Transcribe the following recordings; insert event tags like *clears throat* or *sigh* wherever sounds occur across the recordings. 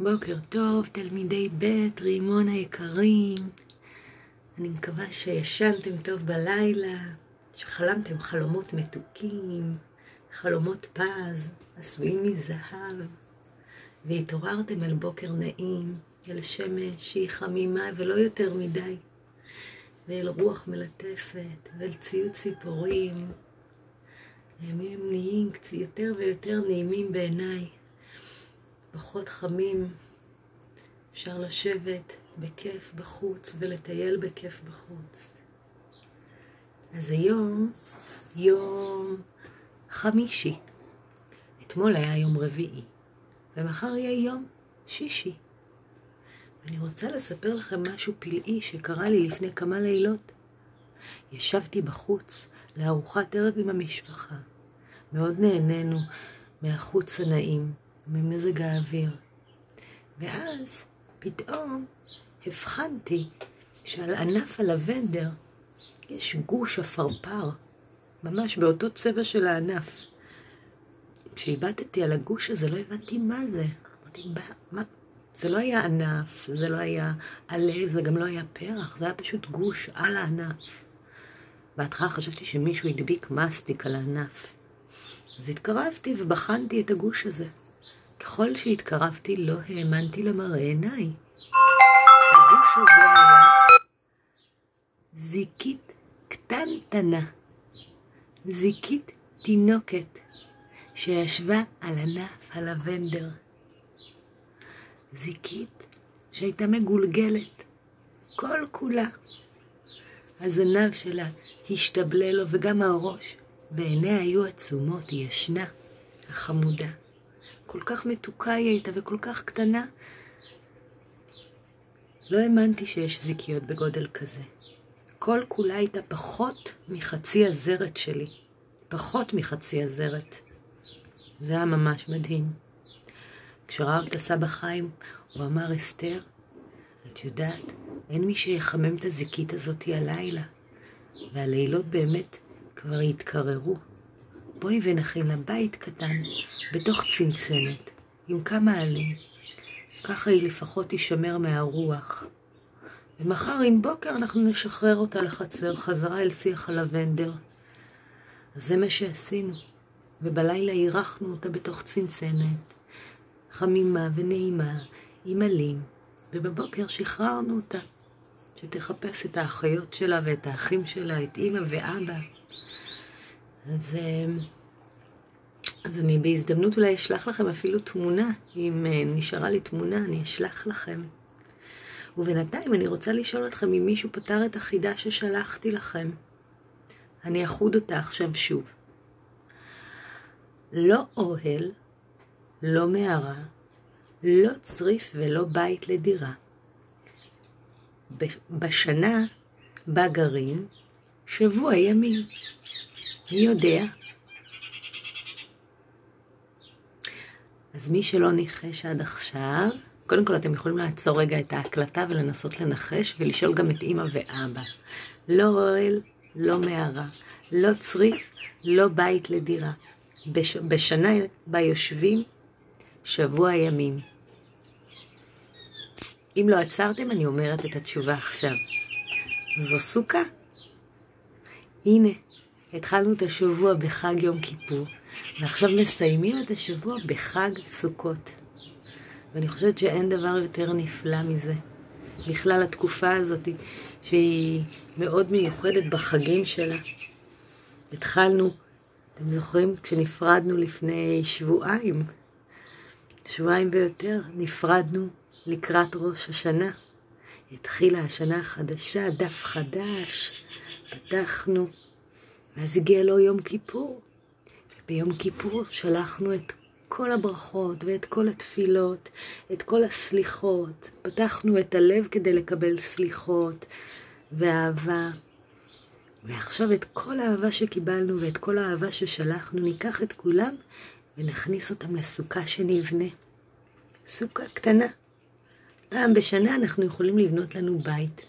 בוקר טוב, תלמידי ב', רימון היקרים. אני מקווה שישנתם טוב בלילה, שחלמתם חלומות מתוקים, חלומות פז, עשויים מזהב, והתעוררתם אל בוקר נעים, אל שמש שהיא חמימה ולא יותר מדי, ואל רוח מלטפת, ואל ציוד ציפורים. הימים נהיים יותר ויותר נעימים בעיניי. פחות חמים, אפשר לשבת בכיף בחוץ ולטייל בכיף בחוץ. אז היום יום חמישי. אתמול היה יום רביעי, ומחר יהיה יום שישי. אני רוצה לספר לכם משהו פלאי שקרה לי לפני כמה לילות. ישבתי בחוץ לארוחת ערב עם המשפחה. מאוד נהנינו מהחוץ הנעים. ממזג האוויר. ואז פתאום הבחנתי שעל ענף הלבנדר יש גוש עפרפר, ממש באותו צבע של הענף. כשהבטתי על הגוש הזה לא הבנתי מה זה. אמרתי, מה? זה לא היה ענף, זה לא היה עלה, זה גם לא היה פרח, זה היה פשוט גוש על הענף. בהתחלה חשבתי שמישהו הדביק מסטיק על הענף. אז התקרבתי ובחנתי את הגוש הזה. ככל שהתקרבתי לא האמנתי למראה עיניי. הגוש הזה היה זיקית קטנטנה, זיקית תינוקת שישבה על ענף הלבנדר. זיקית שהייתה מגולגלת, כל כולה. הזנב שלה השתבלל לו וגם הראש, ועיניה היו עצומות, היא ישנה, החמודה. כל כך מתוקה היא הייתה וכל כך קטנה. לא האמנתי שיש זיקיות בגודל כזה. כל כולה הייתה פחות מחצי הזרת שלי. פחות מחצי הזרת. זה היה ממש מדהים. כשראה אותה סבא חיים, הוא אמר, אסתר, את יודעת, אין מי שיחמם את הזיקית הזאתי הלילה. והלילות באמת כבר התקררו. בואי ונכין לה בית קטן בתוך צנצנת, עם כמה עלים. ככה היא לפחות תישמר מהרוח. ומחר עם בוקר אנחנו נשחרר אותה לחצר, חזרה אל שיח הלבנדר. אז זה מה שעשינו. ובלילה אירחנו אותה בתוך צנצנת, חמימה ונעימה, עם עלים, ובבוקר שחררנו אותה, שתחפש את האחיות שלה ואת האחים שלה, את אימא ואבא. אז, אה, אז אני בהזדמנות אולי אשלח לכם אפילו תמונה, אם אה, נשארה לי תמונה אני אשלח לכם. ובינתיים אני רוצה לשאול אתכם אם מישהו פתר את החידה ששלחתי לכם. אני אחוד אותה עכשיו שוב. לא אוהל, לא מערה, לא צריף ולא בית לדירה. בשנה בה גרים שבוע ימים. מי יודע? אז מי שלא ניחש עד עכשיו, קודם כל אתם יכולים לעצור רגע את ההקלטה ולנסות לנחש ולשאול גם את אימא ואבא. לא אוהל, לא מערה, לא צריף, לא בית לדירה. בש... בשנה בה יושבים שבוע ימים. אם לא עצרתם, אני אומרת את התשובה עכשיו. זו סוכה? הנה, התחלנו את השבוע בחג יום כיפור, ועכשיו מסיימים את השבוע בחג סוכות. ואני חושבת שאין דבר יותר נפלא מזה. בכלל התקופה הזאת, שהיא מאוד מיוחדת בחגים שלה. התחלנו, אתם זוכרים, כשנפרדנו לפני שבועיים, שבועיים ויותר, נפרדנו לקראת ראש השנה. התחילה השנה החדשה, דף חדש, פתחנו ואז הגיע לו יום כיפור, וביום כיפור שלחנו את כל הברכות ואת כל התפילות, את כל הסליחות. פתחנו את הלב כדי לקבל סליחות ואהבה. ועכשיו את כל האהבה שקיבלנו ואת כל האהבה ששלחנו, ניקח את כולם ונכניס אותם לסוכה שנבנה. סוכה קטנה. פעם בשנה אנחנו יכולים לבנות לנו בית.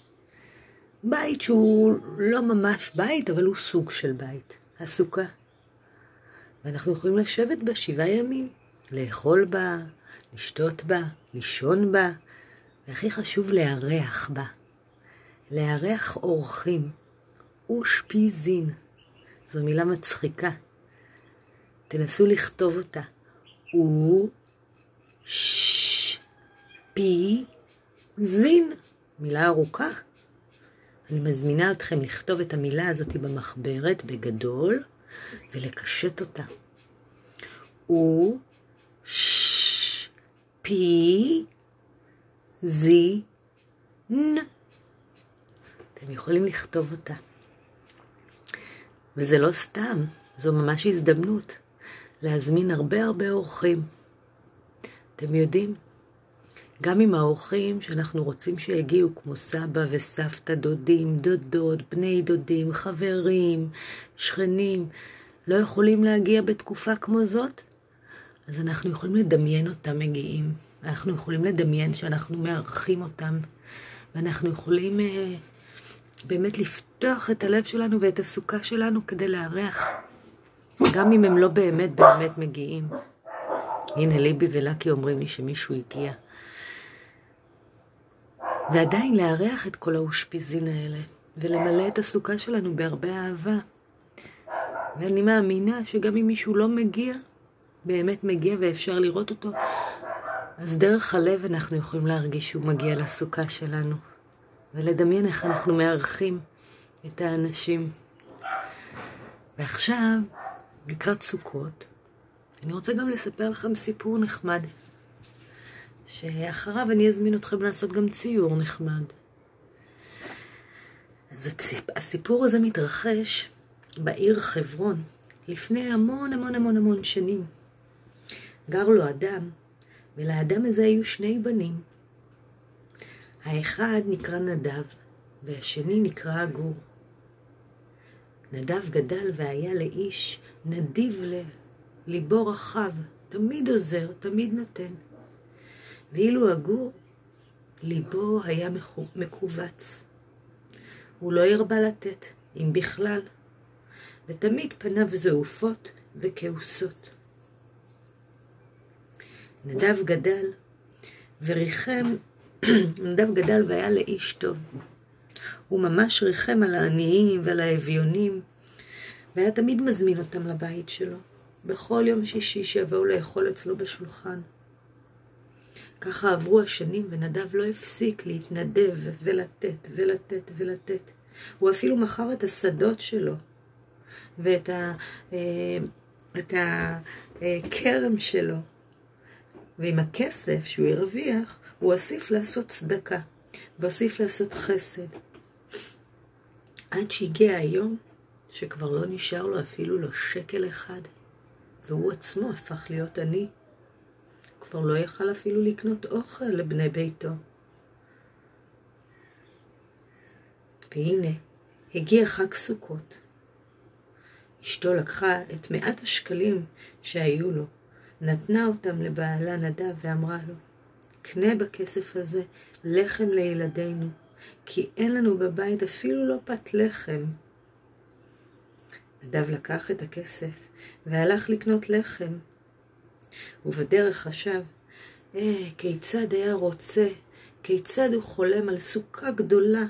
בית שהוא לא ממש בית, אבל הוא סוג של בית, הסוכה. ואנחנו יכולים לשבת בה שבעה ימים, לאכול בה, לשתות בה, לישון בה, והכי חשוב, לארח בה. לארח אורחים. אושפיזין. זו מילה מצחיקה. תנסו לכתוב אותה. או ש פי זין. מילה ארוכה. אני מזמינה אתכם לכתוב את המילה הזאת במחברת בגדול ולקשט אותה. או ש פי זי נ. אתם יכולים לכתוב אותה. וזה לא סתם, זו ממש הזדמנות להזמין הרבה הרבה אורחים. אתם יודעים, גם עם האורחים שאנחנו רוצים שיגיעו, כמו סבא וסבתא, דודים, דודות, בני דודים, חברים, שכנים, לא יכולים להגיע בתקופה כמו זאת, אז אנחנו יכולים לדמיין אותם מגיעים. אנחנו יכולים לדמיין שאנחנו מארחים אותם, ואנחנו יכולים אה, באמת לפתוח את הלב שלנו ואת הסוכה שלנו כדי לארח, גם אם הם לא באמת באמת מגיעים. הנה ליבי ולקי אומרים לי שמישהו הגיע. ועדיין לארח את כל האושפיזין האלה, ולמלא את הסוכה שלנו בהרבה אהבה. ואני מאמינה שגם אם מישהו לא מגיע, באמת מגיע ואפשר לראות אותו, אז דרך הלב אנחנו יכולים להרגיש שהוא מגיע לסוכה שלנו, ולדמיין איך אנחנו מארחים את האנשים. ועכשיו, לקראת סוכות, אני רוצה גם לספר לכם סיפור נחמד, שאחריו אני אזמין אתכם לעשות גם ציור נחמד. אז. הסיפור הזה מתרחש בעיר חברון, לפני המון המון המון המון שנים. גר לו אדם, ולאדם הזה היו שני בנים. האחד נקרא נדב, והשני נקרא אגור. נדב גדל והיה לאיש נדיב לב, ליבו רחב, תמיד עוזר, תמיד נותן. ואילו אגור, ליבו היה מכווץ. הוא לא הרבה לתת, אם בכלל, ותמיד פניו זעופות וכעוסות. נדב גדל וריחם, *clears throat* נדב גדל והיה לאיש טוב. הוא ממש ריחם על העניים ועל האביונים, והיה תמיד מזמין אותם לבית שלו, בכל יום שישי שיבואו לאכול אצלו בשולחן. ככה עברו השנים, ונדב לא הפסיק להתנדב ולתת ולתת ולתת. הוא אפילו מכר את השדות שלו ואת ה, אה, את הכרם שלו. ועם הכסף שהוא הרוויח, הוא הוסיף לעשות צדקה, והוסיף לעשות חסד. עד שהגיע היום שכבר לא נשאר לו אפילו לא שקל אחד, והוא עצמו הפך להיות עני. כבר לא יכל אפילו לקנות אוכל לבני ביתו. והנה, הגיע חג סוכות. אשתו לקחה את מעט השקלים שהיו לו, נתנה אותם לבעלה נדב ואמרה לו, קנה בכסף הזה לחם לילדינו, כי אין לנו בבית אפילו לא פת לחם. נדב לקח את הכסף והלך לקנות לחם. ובדרך חשב, אה, כיצד היה רוצה, כיצד הוא חולם על סוכה גדולה,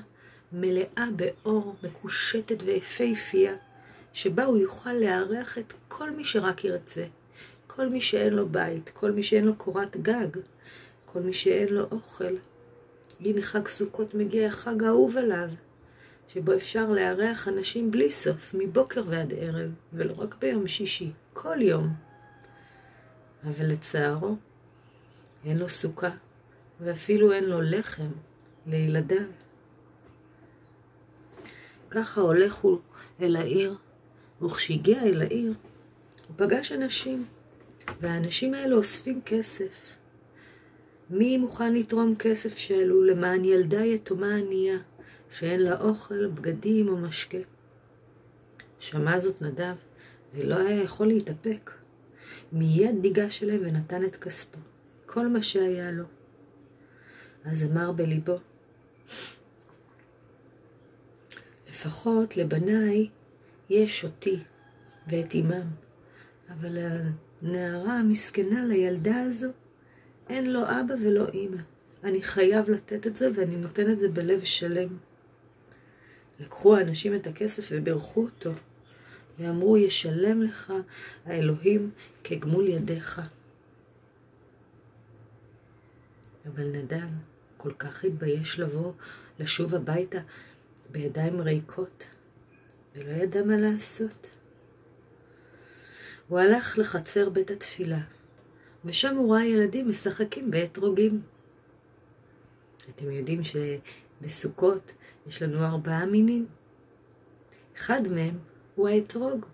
מלאה באור, מקושטת ויפהפייה, שבה הוא יוכל לארח את כל מי שרק ירצה. כל מי שאין לו בית, כל מי שאין לו קורת גג, כל מי שאין לו אוכל. הנה חג סוכות מגיע החג האהוב עליו, שבו אפשר לארח אנשים בלי סוף, מבוקר ועד ערב, ולא רק ביום שישי, כל יום. אבל לצערו, אין לו סוכה, ואפילו אין לו לחם לילדיו. ככה הולך הוא אל העיר, וכשהגיע אל העיר, הוא פגש אנשים, והאנשים האלה אוספים כסף. מי מוכן לתרום כסף שלו למען ילדה יתומה ענייה, שאין לה אוכל, בגדים או משקה? שמע זאת נדב, ולא היה יכול להתאפק. מיד ניגש אליהם ונתן את כספו, כל מה שהיה לו. אז אמר בליבו, לפחות לבניי יש אותי ואת אמם, אבל הנערה המסכנה לילדה הזו, אין לו אבא ולא אימא. אני חייב לתת את זה ואני נותן את זה בלב שלם. לקחו האנשים את הכסף ובירכו אותו, ואמרו, ישלם לך האלוהים כגמול ידיך. אבל נדב כל כך התבייש לבוא, לשוב הביתה בידיים ריקות, ולא ידע מה לעשות. הוא הלך לחצר בית התפילה, ושם הוא ראה ילדים משחקים באתרוגים. אתם יודעים שבסוכות יש לנו ארבעה מינים. אחד מהם הוא האתרוג.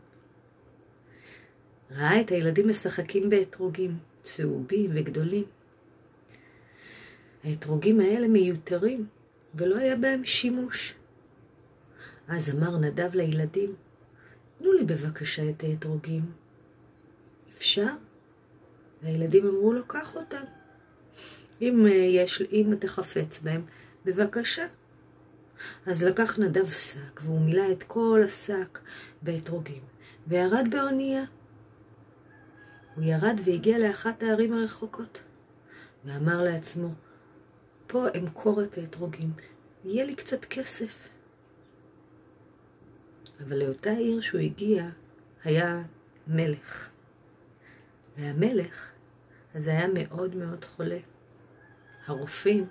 ראה את הילדים משחקים באתרוגים, צהובים וגדולים. האתרוגים האלה מיותרים, ולא היה בהם שימוש. אז אמר נדב לילדים, תנו לי בבקשה את האתרוגים. אפשר? והילדים אמרו לו, קח אותם. אם, אה, יש, אם אתה חפץ בהם, בבקשה. אז לקח נדב שק, והוא מילא את כל השק באתרוגים, וירד באונייה. הוא ירד והגיע לאחת הערים הרחוקות, ואמר לעצמו, פה אמכור את האתרוגים, יהיה לי קצת כסף. אבל לאותה עיר שהוא הגיע, היה מלך. והמלך, אז היה מאוד מאוד חולה. הרופאים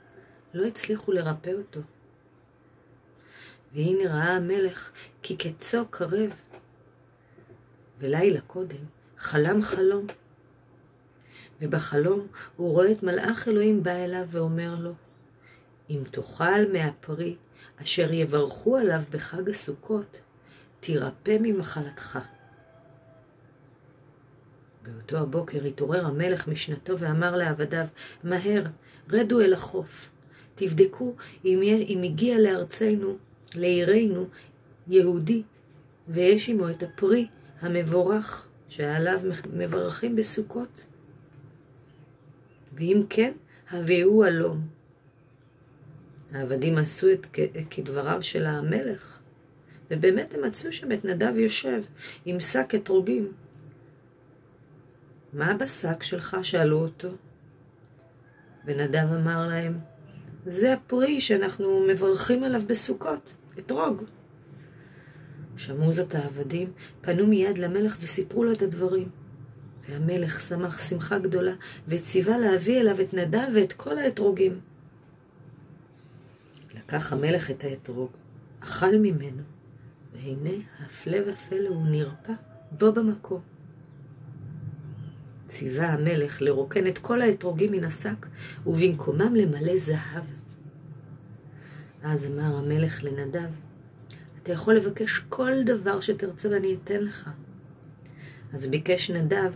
לא הצליחו לרפא אותו. והנה ראה המלך כי קצו קרב. ולילה קודם חלם חלום. ובחלום הוא רואה את מלאך אלוהים בא אליו ואומר לו, אם תאכל מהפרי אשר יברכו עליו בחג הסוכות, תירפא ממחלתך. באותו הבוקר התעורר המלך משנתו ואמר לעבדיו, מהר, רדו אל החוף. תבדקו אם, אם הגיע לארצנו, לעירנו, יהודי, ויש עמו את הפרי המבורך שעליו מברכים בסוכות. ואם כן, הביאו הלום. העבדים עשו את כדבריו של המלך, ובאמת הם מצאו שם את נדב יושב עם שק אתרוגים. מה בשק שלך? שאלו אותו. ונדב אמר להם, זה הפרי שאנחנו מברכים עליו בסוכות, אתרוג. שמעו זאת העבדים, פנו מיד למלך וסיפרו לו את הדברים. והמלך שמח שמחה גדולה, וציווה להביא אליו את נדב ואת כל האתרוגים. לקח המלך את האתרוג, אכל ממנו, והנה, הפלא ופלא, הוא נרפא בו במקום. ציווה המלך לרוקן את כל האתרוגים מן השק, ובמקומם למלא זהב. אז אמר המלך לנדב, אתה יכול לבקש כל דבר שתרצה ואני אתן לך. אז ביקש נדב,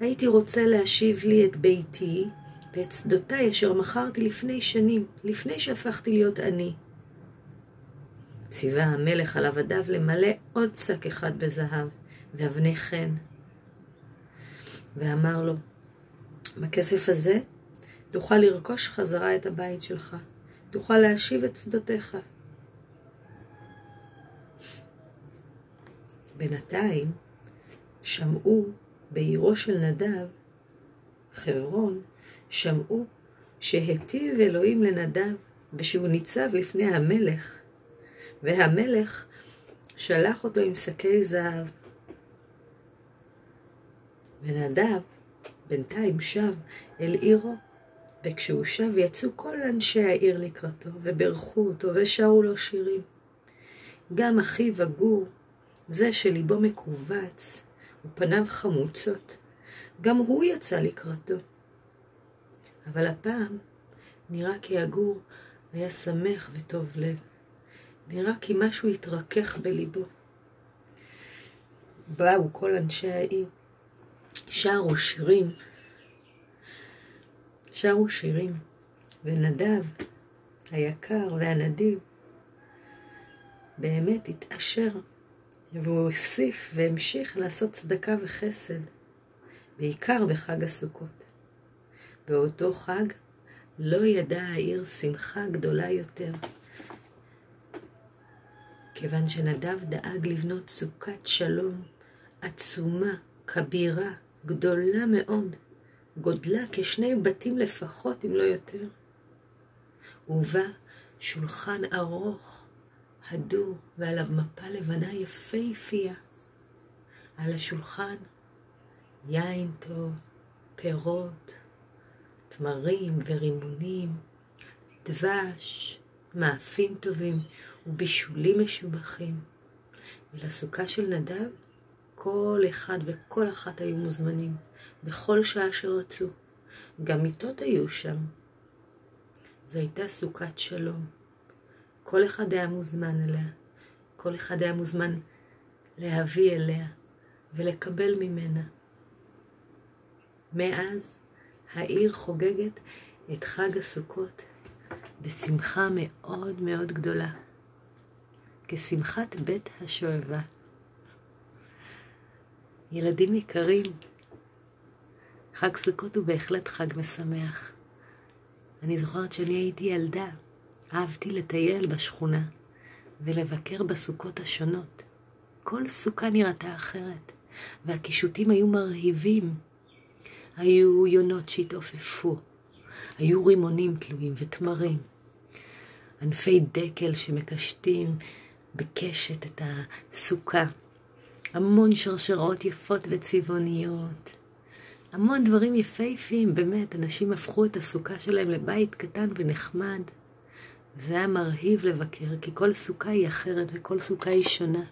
הייתי רוצה להשיב לי את ביתי ואת שדותיי אשר מכרתי לפני שנים, לפני שהפכתי להיות עני. ציווה המלך על עבדיו למלא עוד שק אחד בזהב, ואבני חן. ואמר לו, בכסף הזה תוכל לרכוש חזרה את הבית שלך, תוכל להשיב את שדותיך. בינתיים שמעו בעירו של נדב, חברון, שמעו שהיטיב אלוהים לנדב ושהוא ניצב לפני המלך, והמלך שלח אותו עם שקי זהב. ונדב בינתיים שב אל עירו, וכשהוא שב יצאו כל אנשי העיר לקראתו, וברכו אותו ושרו לו שירים. גם אחיו הגור, זה שליבו מכווץ ופניו חמוצות, גם הוא יצא לקראתו. אבל הפעם נראה כי הגור היה שמח וטוב לב. נראה כי משהו התרכך בליבו. באו כל אנשי העיר, שרו שירים, שרו שירים, ונדב היקר והנדיב באמת התעשר, והוא הוסיף והמשיך לעשות צדקה וחסד, בעיקר בחג הסוכות. באותו חג לא ידעה העיר שמחה גדולה יותר, כיוון שנדב דאג לבנות סוכת שלום עצומה, כבירה, גדולה מאוד, גודלה כשני בתים לפחות, אם לא יותר. ובה שולחן ארוך, הדור, ועליו מפה לבנה יפהפייה. על השולחן יין טוב, פירות, תמרים ורימונים, דבש, מאפים טובים ובישולים משובחים. ולסוכה של נדב כל אחד וכל אחת היו מוזמנים, בכל שעה שרצו. גם מיטות היו שם. זו הייתה סוכת שלום. כל אחד היה מוזמן אליה. כל אחד היה מוזמן להביא אליה ולקבל ממנה. מאז העיר חוגגת את חג הסוכות בשמחה מאוד מאוד גדולה, כשמחת בית השואבה. ילדים יקרים, חג סוכות הוא בהחלט חג משמח. אני זוכרת שאני הייתי ילדה, אהבתי לטייל בשכונה ולבקר בסוכות השונות. כל סוכה נראתה אחרת, והקישוטים היו מרהיבים. היו יונות שהתעופפו, היו רימונים תלויים ותמרים, ענפי דקל שמקשטים בקשת את הסוכה, המון שרשרות יפות וצבעוניות, המון דברים יפהפיים, באמת, אנשים הפכו את הסוכה שלהם לבית קטן ונחמד. וזה היה מרהיב לבקר, כי כל סוכה היא אחרת וכל סוכה היא שונה.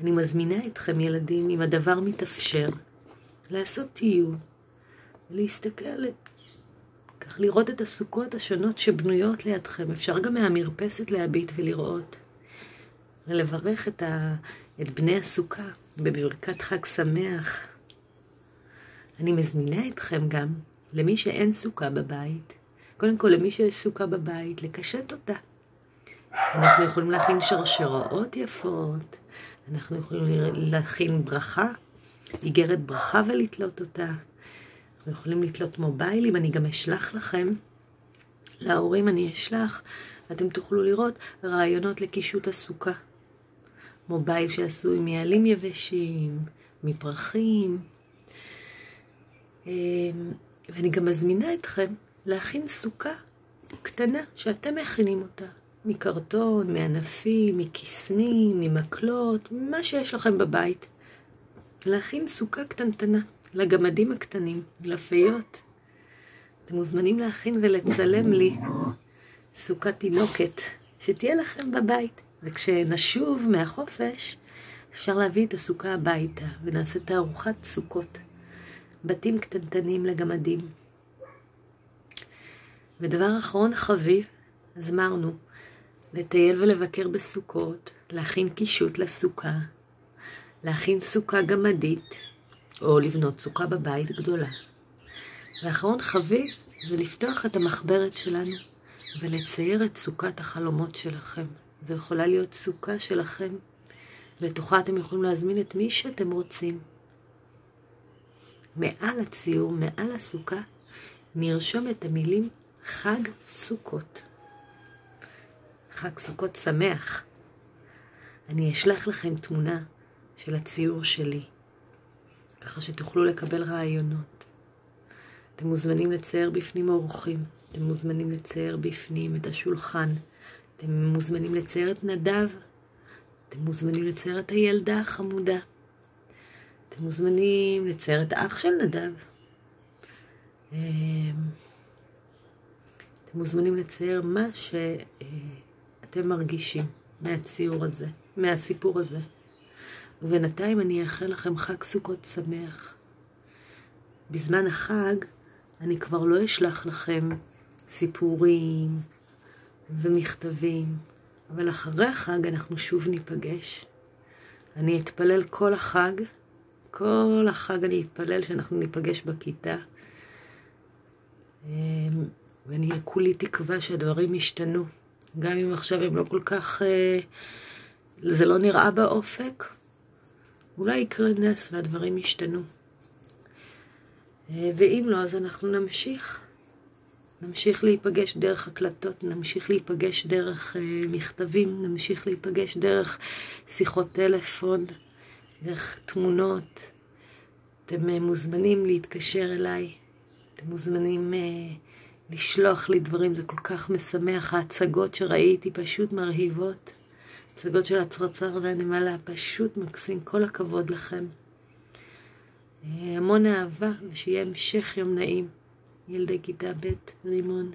אני מזמינה אתכם, ילדים, אם הדבר מתאפשר, לעשות טיול, ולהסתכל, כך לראות את הסוכות השונות שבנויות לידכם. אפשר גם מהמרפסת להביט ולראות, ולברך את, ה... את בני הסוכה בברכת חג שמח. אני מזמינה אתכם גם, למי שאין סוכה בבית, קודם כל למי שיש סוכה בבית, לקשט אותה. אנחנו יכולים להכין שרשראות יפות, אנחנו יכולים להכין ברכה, איגרת ברכה ולתלות אותה. אנחנו יכולים לתלות מוביילים, אני גם אשלח לכם, להורים אני אשלח, ואתם תוכלו לראות רעיונות לקישוט הסוכה. מובייל שעשוי מעלים יבשים, מפרחים. אמ, ואני גם מזמינה אתכם להכין סוכה קטנה שאתם מכינים אותה. מקרטון, מענפים, מכיסנים, ממקלות, מה שיש לכם בבית. להכין סוכה קטנטנה לגמדים הקטנים, לפיות. אתם מוזמנים להכין ולצלם לי סוכה תינוקת שתהיה לכם בבית. וכשנשוב מהחופש, אפשר להביא את הסוכה הביתה ונעשה תערוכת סוכות. בתים קטנטנים לגמדים. ודבר אחרון חביב, אז אמרנו, לטייל ולבקר בסוכות, להכין קישוט לסוכה, להכין סוכה גמדית, או לבנות סוכה בבית גדולה. ואחרון חביב זה לפתוח את המחברת שלנו ולצייר את סוכת החלומות שלכם. זו יכולה להיות סוכה שלכם. לתוכה אתם יכולים להזמין את מי שאתם רוצים. מעל הציור, מעל הסוכה, נרשום את המילים חג סוכות. חג סוכות שמח. אני אשלח לכם תמונה של הציור שלי, ככה שתוכלו לקבל רעיונות. אתם מוזמנים לצייר בפנים אורחים, אתם מוזמנים לצייר בפנים את השולחן, אתם מוזמנים לצייר את נדב, אתם מוזמנים לצייר את הילדה החמודה. אתם מוזמנים לצייר את האח של נדב. אמ, אתם מוזמנים לצייר מה שאתם מרגישים מהציור הזה, מהסיפור הזה. ובינתיים אני אאחל לכם חג סוכות שמח. בזמן החג אני כבר לא אשלח לכם סיפורים ומכתבים, אבל אחרי החג אנחנו שוב ניפגש. אני אתפלל כל החג כל החג אני אתפלל שאנחנו ניפגש בכיתה. אמ, ואני כולי תקווה שהדברים ישתנו. גם אם עכשיו הם לא כל כך... אה, זה לא נראה באופק, אולי יקרה נס והדברים ישתנו. אה, ואם לא, אז אנחנו נמשיך. נמשיך להיפגש דרך הקלטות, נמשיך להיפגש דרך uh, מכתבים, נמשיך להיפגש דרך שיחות טלפון. דרך תמונות, אתם אה, מוזמנים להתקשר אליי, אתם מוזמנים אה, לשלוח לי דברים, זה כל כך משמח. ההצגות שראיתי פשוט מרהיבות. הצגות של הצרצר והנמלה, פשוט מקסים, כל הכבוד לכם. אה, המון אהבה, ושיהיה המשך יום נעים. ילדי כיתה ב' רימון.